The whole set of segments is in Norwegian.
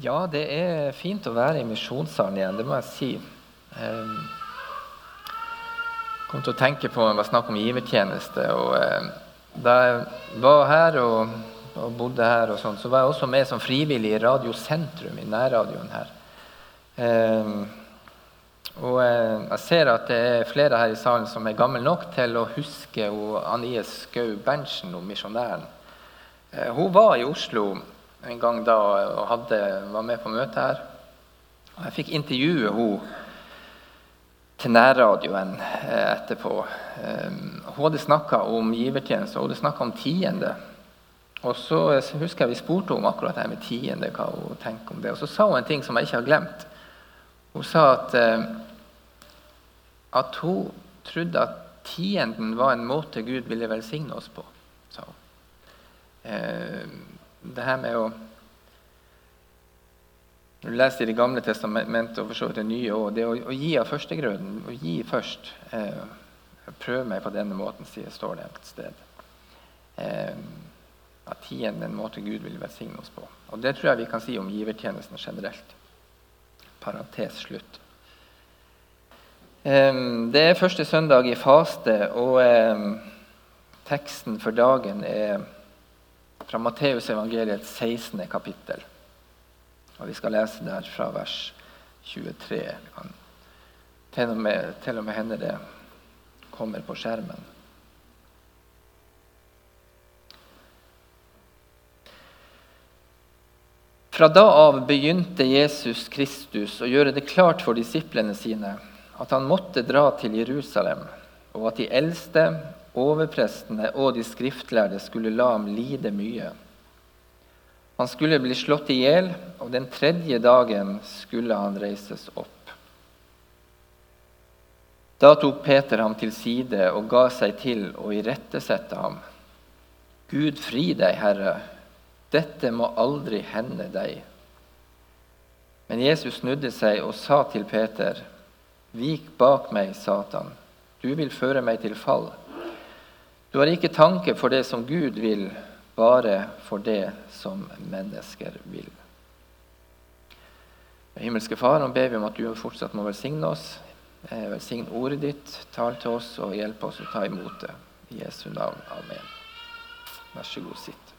Ja, det er fint å være i misjonssalen igjen, det må jeg si. Jeg kom til å tenke på det var snakk om givertjeneste. og eh, Da jeg var her og, og bodde her, og sånt, så var jeg også med som frivillig i Radiosentrum, i nærradioen her. Og eh, jeg ser at det er flere her i salen som er gamle nok til å huske Annie Skau Berntsen, misjonæren. Eh, hun var i Oslo en gang da og hadde, var med på møtet her. Og jeg fikk intervjue henne til nærradioen eh, etterpå. Eh, hun hadde snakka om givertjeneste, hun hadde snakka om tiende. Og så husker jeg vi spurte om akkurat det med tiende, hva hun tenker om det. Og så sa hun en ting som jeg ikke har glemt. Hun sa at, eh, at hun trodde at tienden var en måte Gud ville velsigne oss på. sa hun. Det her med å når du leser i Det gamle testamentet og for så vidt det nye òg, det å, å, gi av førstegrøden, å gi først eh, Prøv meg på denne måten, sier, står det et sted. Eh, at er en måte Gud vil velsigne oss på. Og Det tror jeg vi kan si om givertjenesten generelt. Parentes slutt. Eh, det er første søndag i faste, og eh, teksten for dagen er fra Matteusevangeliets 16. kapittel. Og Vi skal lese der fra vers 23. Til og med, til og med hender det kommer på skjermen. Fra da av begynte Jesus Kristus å gjøre det klart for disiplene sine at han måtte dra til Jerusalem, og at de eldste, overprestene og de skriftlærde skulle la ham lide mye han skulle bli slått i hjel, og den tredje dagen skulle han reises opp. Da tok Peter ham til side og ga seg til å irettesette ham. Gud fri deg, Herre, dette må aldri hende deg. Men Jesus snudde seg og sa til Peter, Vik bak meg, Satan, du vil føre meg til fall. Du har ikke tanke for det som Gud vil, bare for det som mennesker vil. Himmelske Far, nå ber vi om at du fortsatt må velsigne oss. Eh, velsign ordet ditt, tal til oss og hjelp oss å ta imot det. I Jesu navn. Amen. Vær så god, sitt.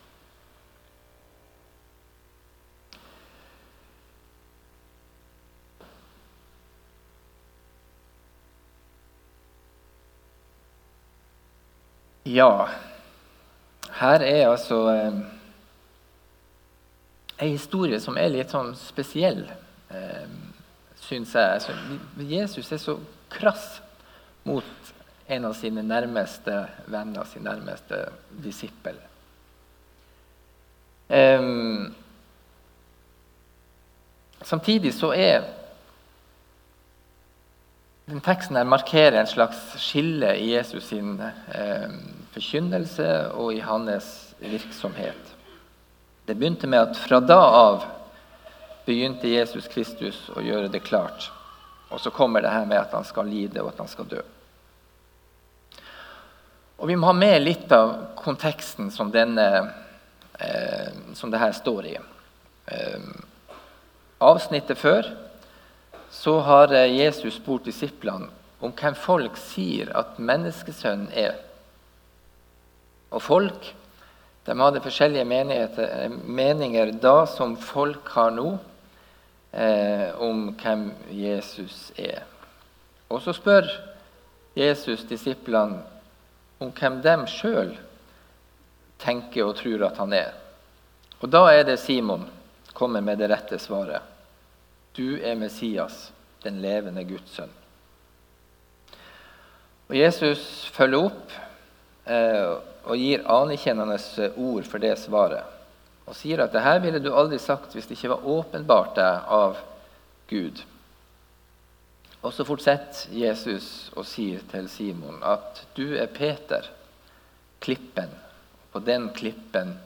Ja, her er altså eh, en historie som er litt sånn spesiell, eh, syns jeg. Altså, Jesus er så krass mot en av sine nærmeste venner, sin nærmeste disippel. Eh, samtidig så er den teksten her markerer en slags skille i Jesus sin eh, forkynnelse og i hans virksomhet. Det begynte med at fra da av begynte Jesus Kristus å gjøre det klart. Og så kommer det her med at han skal lide, og at han skal dø. Og Vi må ha med litt av konteksten som, denne, eh, som det her står i. Eh, avsnittet før så har Jesus spurt disiplene om hvem folk sier at menneskesønnen er. Og folk de hadde forskjellige meninger da som folk har nå, eh, om hvem Jesus er. Og så spør Jesus disiplene om hvem de sjøl tenker og tror at han er. Og da er det Simon kommer med det rette svaret. Du er Messias, den levende Guds sønn. Og Jesus følger opp. Eh, og gir anerkjennende ord for det svaret. Og sier at det her ville du aldri sagt hvis det ikke var åpenbart deg av Gud. Og så fortsetter Jesus og sier til Simon at du er Peter, klippen. På den klippen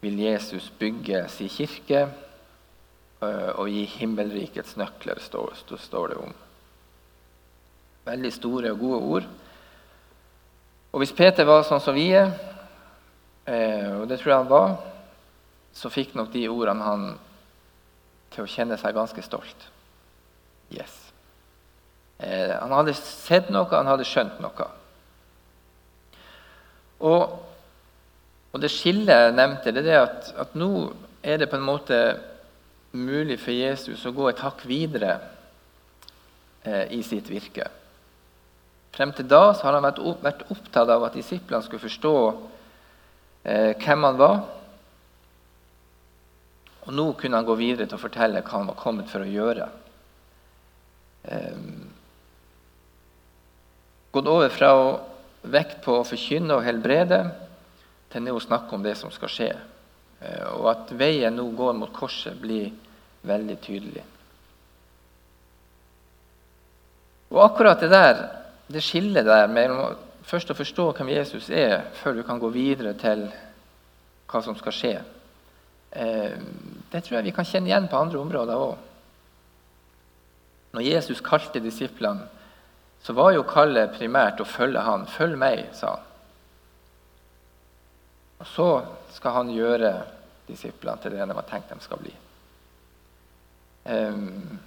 vil Jesus bygge sin kirke og gi himmelrikets nøkler, står, det om. Veldig store og gode ord. Og hvis Peter var sånn som vi er, eh, og det tror jeg han var, så fikk nok de ordene han til å kjenne seg ganske stolt. Yes. Eh, han hadde sett noe, han hadde skjønt noe. Og, og det skillet jeg nevnte, det er at, at nå er det på en måte mulig for Jesus å gå et hakk videre eh, i sitt virke. Frem til da har han vært, opptatt av at disiplene skulle forstå eh, hvem han var. Og nå kunne han gå videre til å fortelle hva han var kommet for å gjøre. Eh, gått over fra å vekt på å forkynne og helbrede til nå å snakke om det som skal skje. Eh, og at veien nå går mot korset, blir veldig tydelig. Og akkurat det der, det skillet der mellom først å forstå hvem Jesus er, før du kan gå videre til hva som skal skje, eh, det tror jeg vi kan kjenne igjen på andre områder òg. Når Jesus kalte disiplene, så var jo kallet primært å følge han. 'Følg meg', sa han. Og så skal han gjøre disiplene til det de har tenkt de skal bli. Um,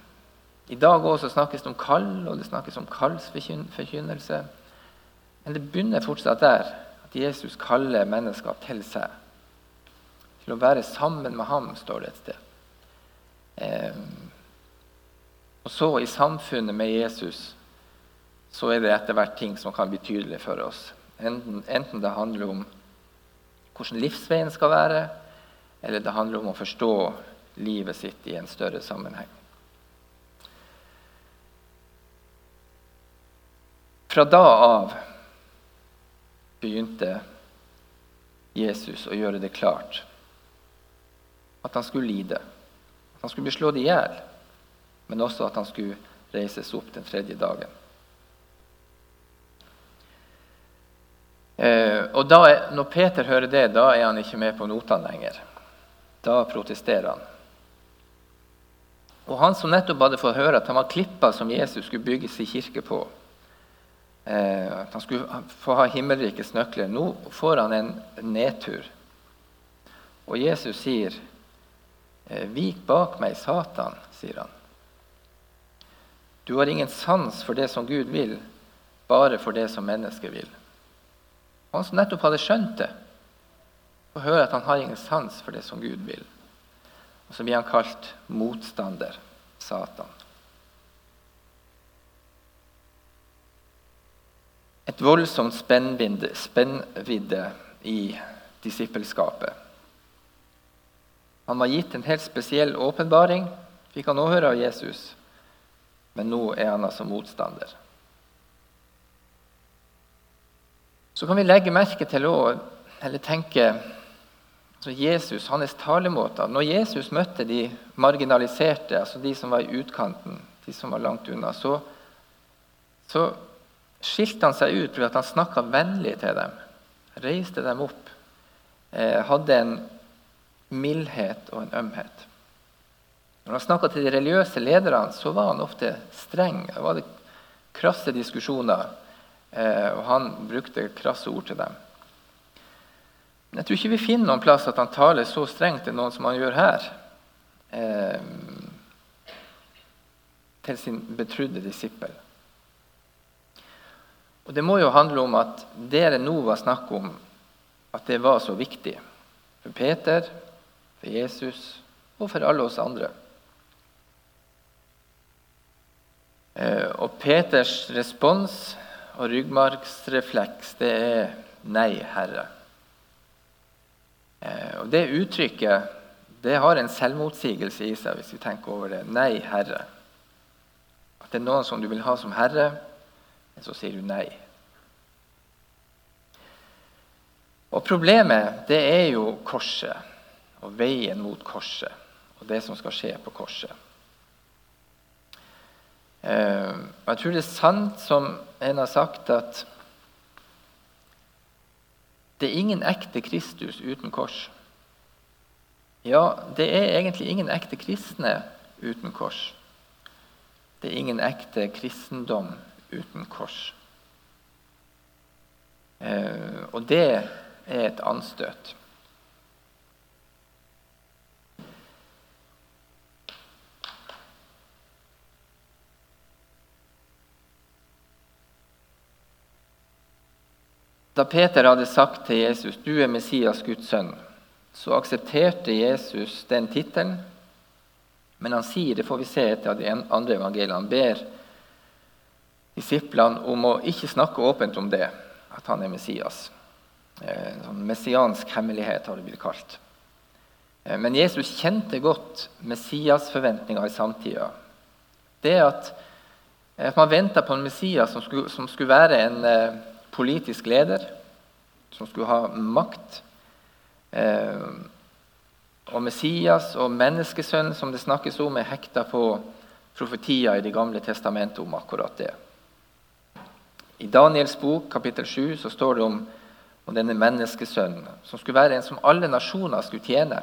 I dag også snakkes det om kall, og det snakkes om kallsforkynnelse. Men det begynner fortsatt der, at Jesus kaller mennesker til seg. Til å være sammen med ham, står det et sted. Um, og så i samfunnet med Jesus så er det etter hvert ting som kan bli tydelig for oss. Enten, enten det handler om hvordan livsveien skal være, eller det handler om å forstå livet sitt i en større sammenheng. Fra da av begynte Jesus å gjøre det klart at han skulle lide. At han skulle bli slått i hjel, men også at han skulle reises opp den tredje dagen. Og da, Når Peter hører det, da er han ikke med på notene lenger. Da protesterer han. Og han som nettopp hadde fått høre at han var klippa som Jesus skulle bygge sin kirke på, eh, at han skulle få ha himmelrikets nøkler, nå får han en nedtur. Og Jesus sier, eh, 'Vik bak meg, Satan', sier han. Du har ingen sans for det som Gud vil, bare for det som mennesker vil. Han som nettopp hadde skjønt det, får høre at han har ingen sans for det som Gud vil. Og så blir han kalt motstander, Satan. Et voldsomt spennvidde i disippelskapet. Han var gitt en helt spesiell åpenbaring, fikk han nå høre av Jesus. Men nå er han altså motstander. Så kan vi legge merke til eller tenke Altså Jesus, hans talemåter. Når Jesus møtte de marginaliserte, altså de som var i utkanten, de som var langt unna, så, så skilte han seg ut at han snakka vennlig til dem. Reiste dem opp. Eh, hadde en mildhet og en ømhet. Når han snakka til de religiøse lederne, så var han ofte streng. Det var det krasse diskusjoner, og han brukte krasse ord til dem. Men jeg tror ikke vi finner noen plass at han taler så strengt til noen som han gjør her. Eh, til sin betrudde disippel. Og Det må jo handle om at det nå var snakk om, at det var så viktig for Peter, for Jesus og for alle oss andre. Eh, og Peters respons og ryggmargsrefleks, det er 'Nei, Herre'. Eh, og Det uttrykket det har en selvmotsigelse i seg, hvis vi tenker over det. Nei, Herre. At det er noen som du vil ha som herre, men så sier du nei. Og Problemet det er jo korset og veien mot korset og det som skal skje på korset. Eh, jeg tror det er sant som en har sagt, at det er ingen ekte Kristus uten kors. Ja, det er egentlig ingen ekte kristne uten kors. Det er ingen ekte kristendom uten kors. Eh, og det er et anstøt. Da Peter hadde sagt til Jesus 'Du er Messias, Guds sønn', så aksepterte Jesus den tittelen. Men han sier, det får vi se etter de andre evangeliene, han ber disiplene om å ikke snakke åpent om det, at han er Messias. Eh, en sånn messiansk hemmelighet har det blitt kalt. Eh, men Jesus kjente godt Messias-forventninga i samtida. Det at man venta på en Messias som skulle, som skulle være en eh, politisk leder, som skulle ha makt. Eh, og Messias og menneskesønn, som det snakkes om, er hekta på profetier i Det gamle testamentet om akkurat det. I Daniels bok, kapittel 7, så står det om, om denne menneskesønnen, som skulle være en som alle nasjoner skulle tjene.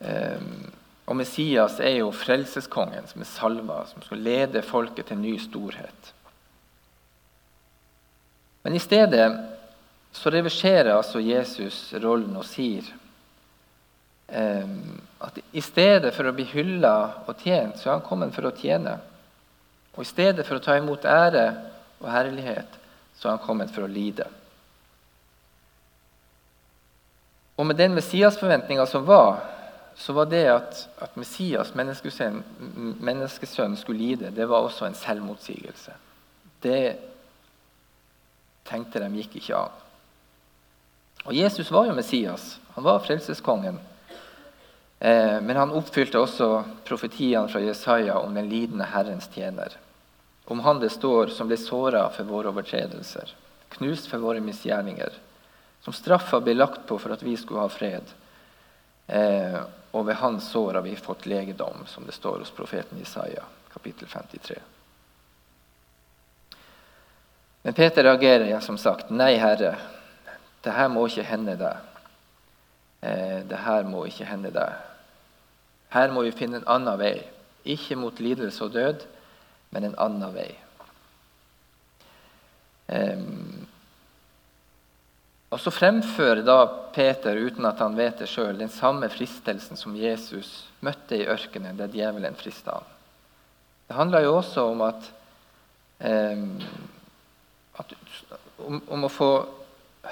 Um, og Messias er jo frelseskongen som er salva, som skal lede folket til ny storhet. Men i stedet så reverserer altså Jesus rollen og sier eh, at i stedet for å bli hylla og tjent, så er han kommet for å tjene. Og i stedet for å ta imot ære og herlighet, så er han kommet for å lide. Og med den Messias-forventninga som var, så var det at, at Messias, menneskesønn, menneskesønnen, skulle lide, det var også en selvmotsigelse. Det tenkte de gikk ikke an. Og Jesus var jo Messias. Han var frelseskongen. Eh, men han oppfylte også profetiene fra Jesaja om den lidende Herrens tjener. Om han det står som ble såra for våre overtredelser, knust for våre misgjerninger, som straffa ble lagt på for at vi skulle ha fred. Eh, og ved hans sår har vi fått legedom, som det står hos profeten Jesaja, kapittel 53. Men Peter reagerer som sagt. Nei, Herre, det her må ikke hende deg. Eh, det her må ikke hende deg. Her må vi finne en annen vei. Ikke mot lidelse og død, men en annen vei. Um, og Så fremfører da Peter, uten at han vet det sjøl, den samme fristelsen som Jesus møtte i ørkenen, der djevelen frista ham. Det handler jo også om at, um, at om, om, å få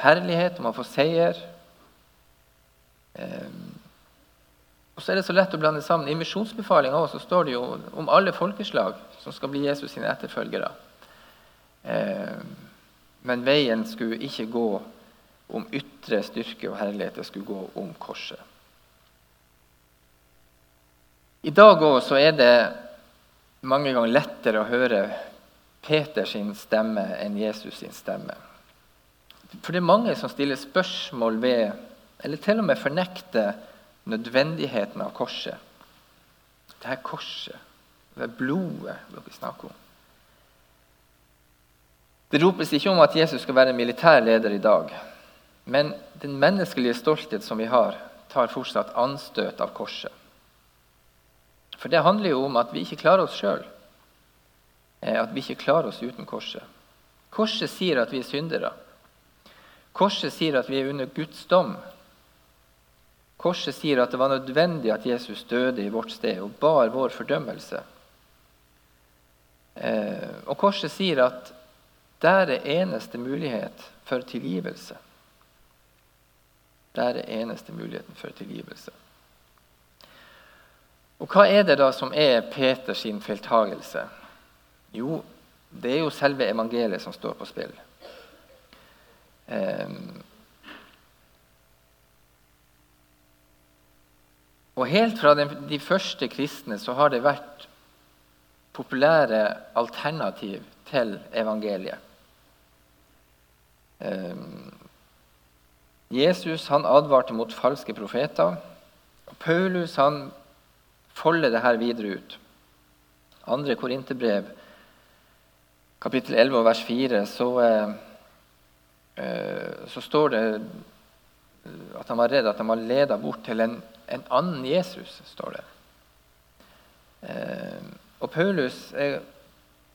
herlighet, om å få seier. Eh, og så er det så lett å blande sammen. I misjonsbefalinga står det jo om alle folkeslag som skal bli Jesus sine etterfølgere. Eh, men veien skulle ikke gå om ytre styrke og herlighet, det skulle gå om korset. I dag òg så er det mange ganger lettere å høre Peters stemme enn Jesus sin stemme. For det er mange som stiller spørsmål ved, eller til og med fornekter, nødvendigheten av korset. Det her korset, det er blodet dere snakker om. Det ropes ikke om at Jesus skal være militær leder i dag. Men den menneskelige stolthet som vi har, tar fortsatt anstøt av korset. For det handler jo om at vi ikke klarer oss sjøl. Eh, at vi ikke klarer oss uten korset. Korset sier at vi er syndere. Korset sier at vi er under Guds dom. Korset sier at det var nødvendig at Jesus døde i vårt sted og bar vår fordømmelse. Eh, og korset sier at der er eneste mulighet for tilgivelse. Der er eneste muligheten for tilgivelse. Og hva er det da som er Peters feiltagelse? Jo, det er jo selve evangeliet som står på spill. Eh, Og Helt fra de første kristne så har det vært populære alternativ til evangeliet. Ehm, Jesus han advarte mot falske profeter. og Paulus han folder det her videre ut. Andre Korinterbrev, kapittel 11 vers 4, så, eh, eh, så står det at han var redd at han var leda bort til en en annen Jesus, står det. Eh, og Paulus eh,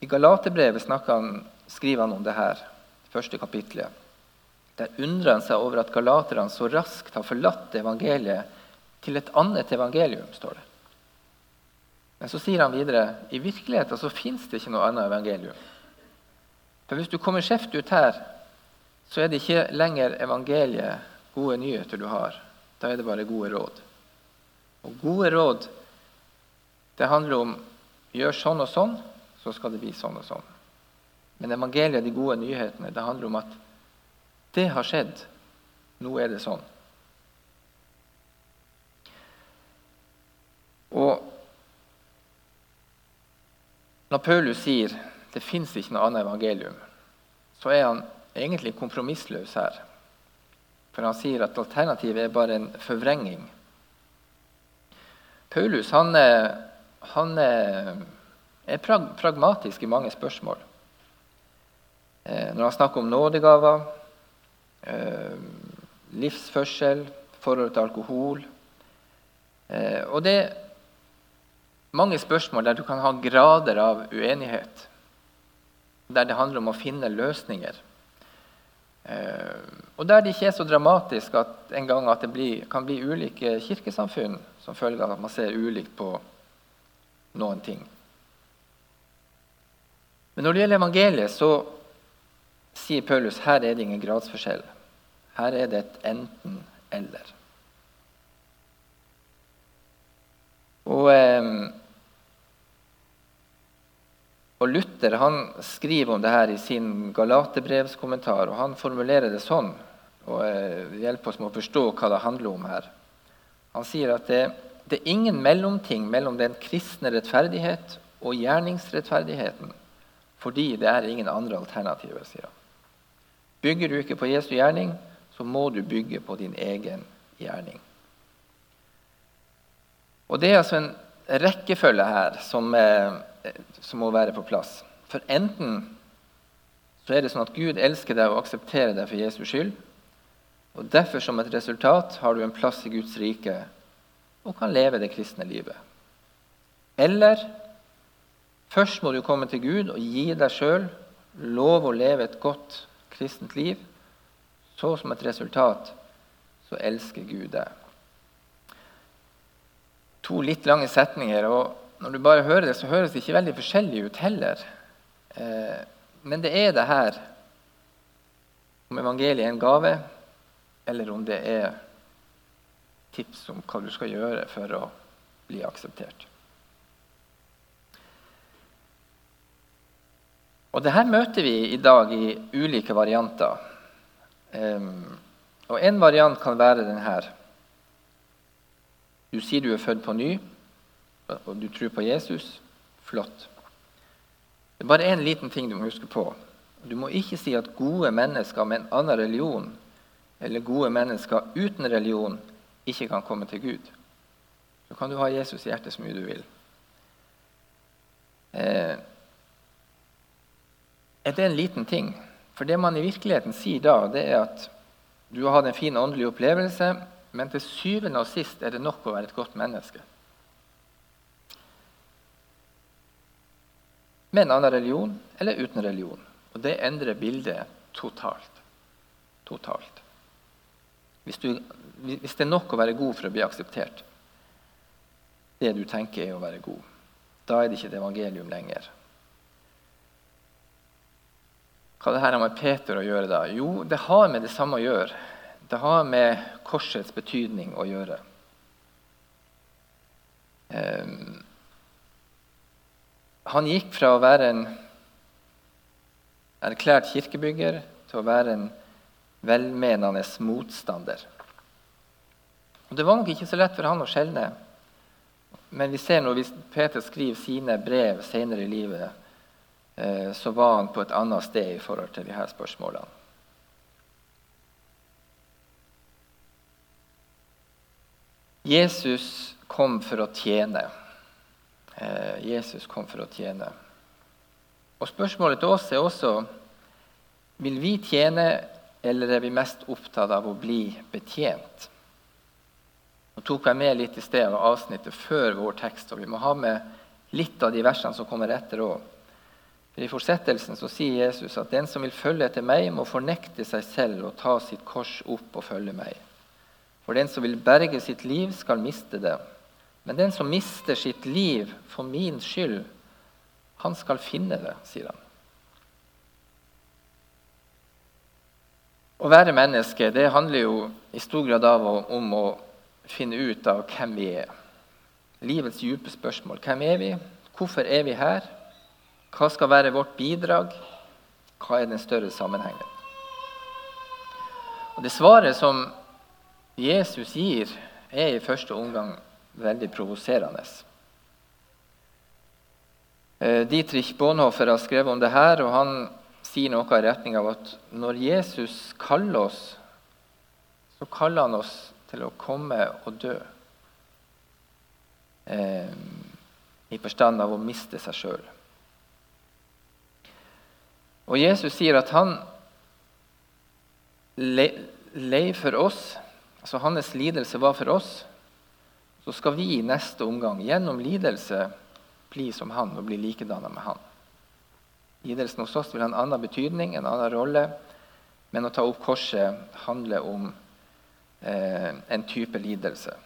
I Galaterbrevet han, skriver han om det her, første kapitlet. Der undrer han seg over at galaterne så raskt har forlatt evangeliet til et annet evangelium. står det. Men så sier han videre i virkeligheten så fins det ikke noe annet evangelium. For Hvis du kommer skjevt ut her, så er det ikke lenger evangeliet, gode nyheter, du har. Da er det bare gode råd. Og gode råd, det handler om gjør sånn og sånn, så skal det bli sånn og sånn. Men evangeliet, de gode nyhetene, det handler om at det har skjedd. Nå er det sånn. Og når Paulus sier det fins ikke noe annet evangelium, så er han egentlig kompromissløs her. For han sier at alternativet er bare en forvrenging. Paulus han, han er pragmatisk i mange spørsmål. Eh, når han snakker om nådegaver, eh, livsførsel, forhold til alkohol eh, Og det er mange spørsmål der du kan ha grader av uenighet. Der det handler om å finne løsninger. Og der det ikke er så dramatisk at gang at det blir, kan bli ulike kirkesamfunn som følge av at man ser ulikt på noen ting. Men når det gjelder evangeliet, så sier Paulus her er det ingen gradsforskjell. Her er det et enten-eller. Og, eh, og, Luther han skriver om det her i sin Galaterbrevskommentar, og han formulerer det sånn og eh, hjelper oss med å forstå hva det handler om her. Han sier at det, det er ingen mellomting mellom den kristne rettferdighet og gjerningsrettferdigheten, fordi det er ingen andre alternativer. sier han. Bygger du ikke på Jesu gjerning, så må du bygge på din egen gjerning. Og Det er altså en rekkefølge her som, eh, som, må være på plass. For enten så er det sånn at Gud elsker deg og aksepterer deg for Jesus skyld. og Derfor som et resultat har du en plass i Guds rike og kan leve det kristne livet. Eller først må du komme til Gud og gi deg sjøl lov å leve et godt kristent liv, så som et resultat så elsker Gud deg. To litt lange setninger. og Når du bare hører det, så høres det ikke veldig forskjellig ut heller. Eh, men det er det her om evangeliet er en gave, eller om det er tips om hva du skal gjøre for å bli akseptert. Og det her møter vi i dag i ulike varianter. Um, og En variant kan være denne. Du sier du er født på ny, og du tror på Jesus. Flott. Det er bare én liten ting du må huske på. Du må ikke si at gode mennesker med en annen religion eller gode mennesker uten religion ikke kan komme til Gud. Så kan du ha Jesus i hjertet så mye du vil. Eh, er det en liten ting. For det man i virkeligheten sier da, det er at du har hatt en fin åndelig opplevelse, men til syvende og sist er det nok å være et godt menneske. Med en annen religion eller uten religion. Og det endrer bildet totalt. Totalt. Hvis, du, hvis det er nok å være god for å bli akseptert, det du tenker er å være god, da er det ikke et evangelium lenger. Hva det her har med Peter å gjøre da? Jo, det har med det samme å gjøre. Det har med korsets betydning å gjøre. Um, han gikk fra å være en erklært kirkebygger til å være en velmenende motstander. Og Det var nok ikke så lett for han å skjelne. Men vi ser når Peter skriver sine brev senere i livet, Eh, så var han på et annet sted i forhold til disse spørsmålene. Jesus kom for å tjene. Eh, Jesus kom for å tjene. Og Spørsmålet til oss er også vil vi tjene, eller er vi mest opptatt av å bli betjent? Nå tok jeg med litt i sted av avsnittet før vår tekst, og vi må ha med litt av de versene som kommer etter òg. I fortsettelsen så sier Jesus at den som vil følge etter meg, må fornekte seg selv og ta sitt kors opp og følge meg. For den som vil berge sitt liv, skal miste det. Men den som mister sitt liv for min skyld, han skal finne det, sier han. Å være menneske det handler jo i stor grad om å finne ut av hvem vi er. Livets dype spørsmål. Hvem er vi? Hvorfor er vi her? Hva skal være vårt bidrag? Hva er den større sammenhengen? Og Det svaret som Jesus gir, er i første omgang veldig provoserende. Eh, Dietrich Bonhoeffer har skrevet om det her, og han sier noe i retning av at når Jesus kaller oss, så kaller han oss til å komme og dø. Eh, I forstand av å miste seg sjøl. Og Jesus sier at han lei for oss, altså hans lidelse var for oss, så skal vi i neste omgang gjennom lidelse bli som han og bli likedanna med han. Lidelsen hos oss vil ha en annen betydning, en annen rolle. Men å ta opp korset handler om eh, en type lidelse.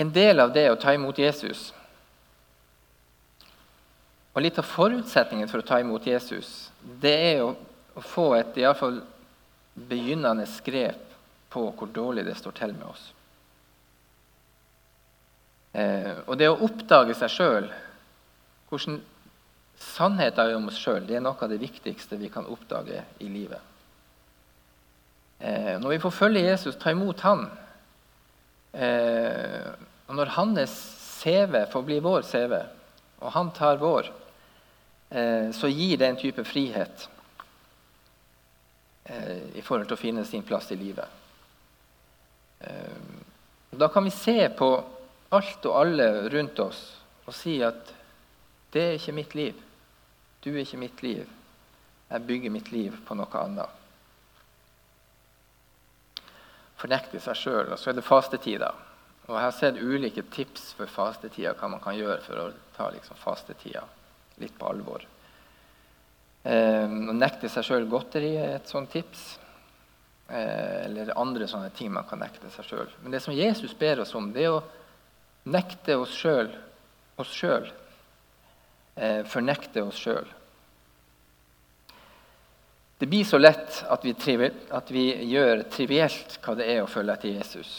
En del av det å ta imot Jesus og litt av forutsetningen for å ta imot Jesus, det er å, å få et i alle fall begynnende grep på hvor dårlig det står til med oss. Eh, og det å oppdage seg sjøl, hvordan sannheten er om oss sjøl, det er noe av det viktigste vi kan oppdage i livet. Eh, når vi får følge Jesus, ta imot han, eh, og når hans CV får bli vår CV, og han tar vår, så gir det en type frihet eh, i forhold til å finne sin plass i livet. Eh, da kan vi se på alt og alle rundt oss og si at det er ikke mitt liv. Du er ikke mitt liv. Jeg bygger mitt liv på noe annet. Fornekte seg sjøl. Og så er det fastetida. Og Jeg har sett ulike tips for fastetida, hva man kan gjøre for å ta liksom, fastetida litt på alvor. Eh, å nekte seg sjøl godteri er et sånt tips. Eh, eller andre sånne ting man kan nekte seg sjøl. Men det som Jesus ber oss om, det er å nekte oss sjøl oss sjøl. Eh, fornekte oss sjøl. Det blir så lett at vi, at vi, gjør trivielt hva det er å følge etter Jesus.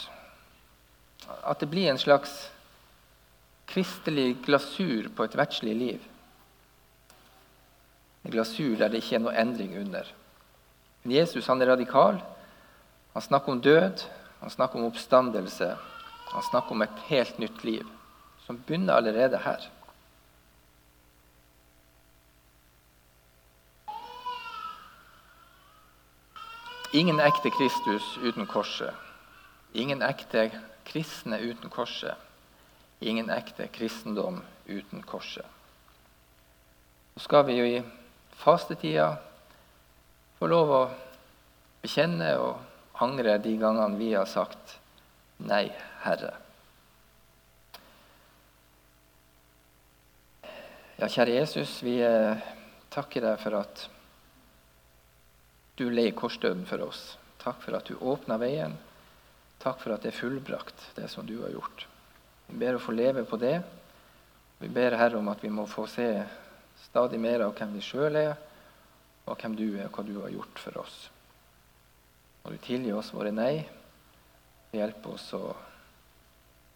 At det blir en slags kristelig glasur på et verdslig liv. En glasur der det ikke er noe endring under. Men Jesus han er radikal. Han snakker om død, han snakker om oppstandelse. Han snakker om et helt nytt liv, som begynner allerede her. Ingen ekte Kristus uten korset. Ingen ekte kristne uten korset. Ingen ekte kristendom uten korset. Så skal vi jo i fastetida få lov å bekjenne og angre de gangene vi har sagt Nei, Herre. Ja, kjære Jesus, vi eh, takker deg for at du lei korsdøden for oss. Takk for at du åpna veien. Takk for at det er fullbrakt, det som du har gjort. Vi ber å få leve på det. Vi ber Herre om at vi må få se stadig mer av hvem vi sjøl er, og hvem du er, og hva du har gjort for oss. Og du tilgir oss våre nei. Hjelp oss å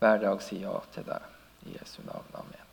hver dag si ja til deg. I Jesu navn. Amen.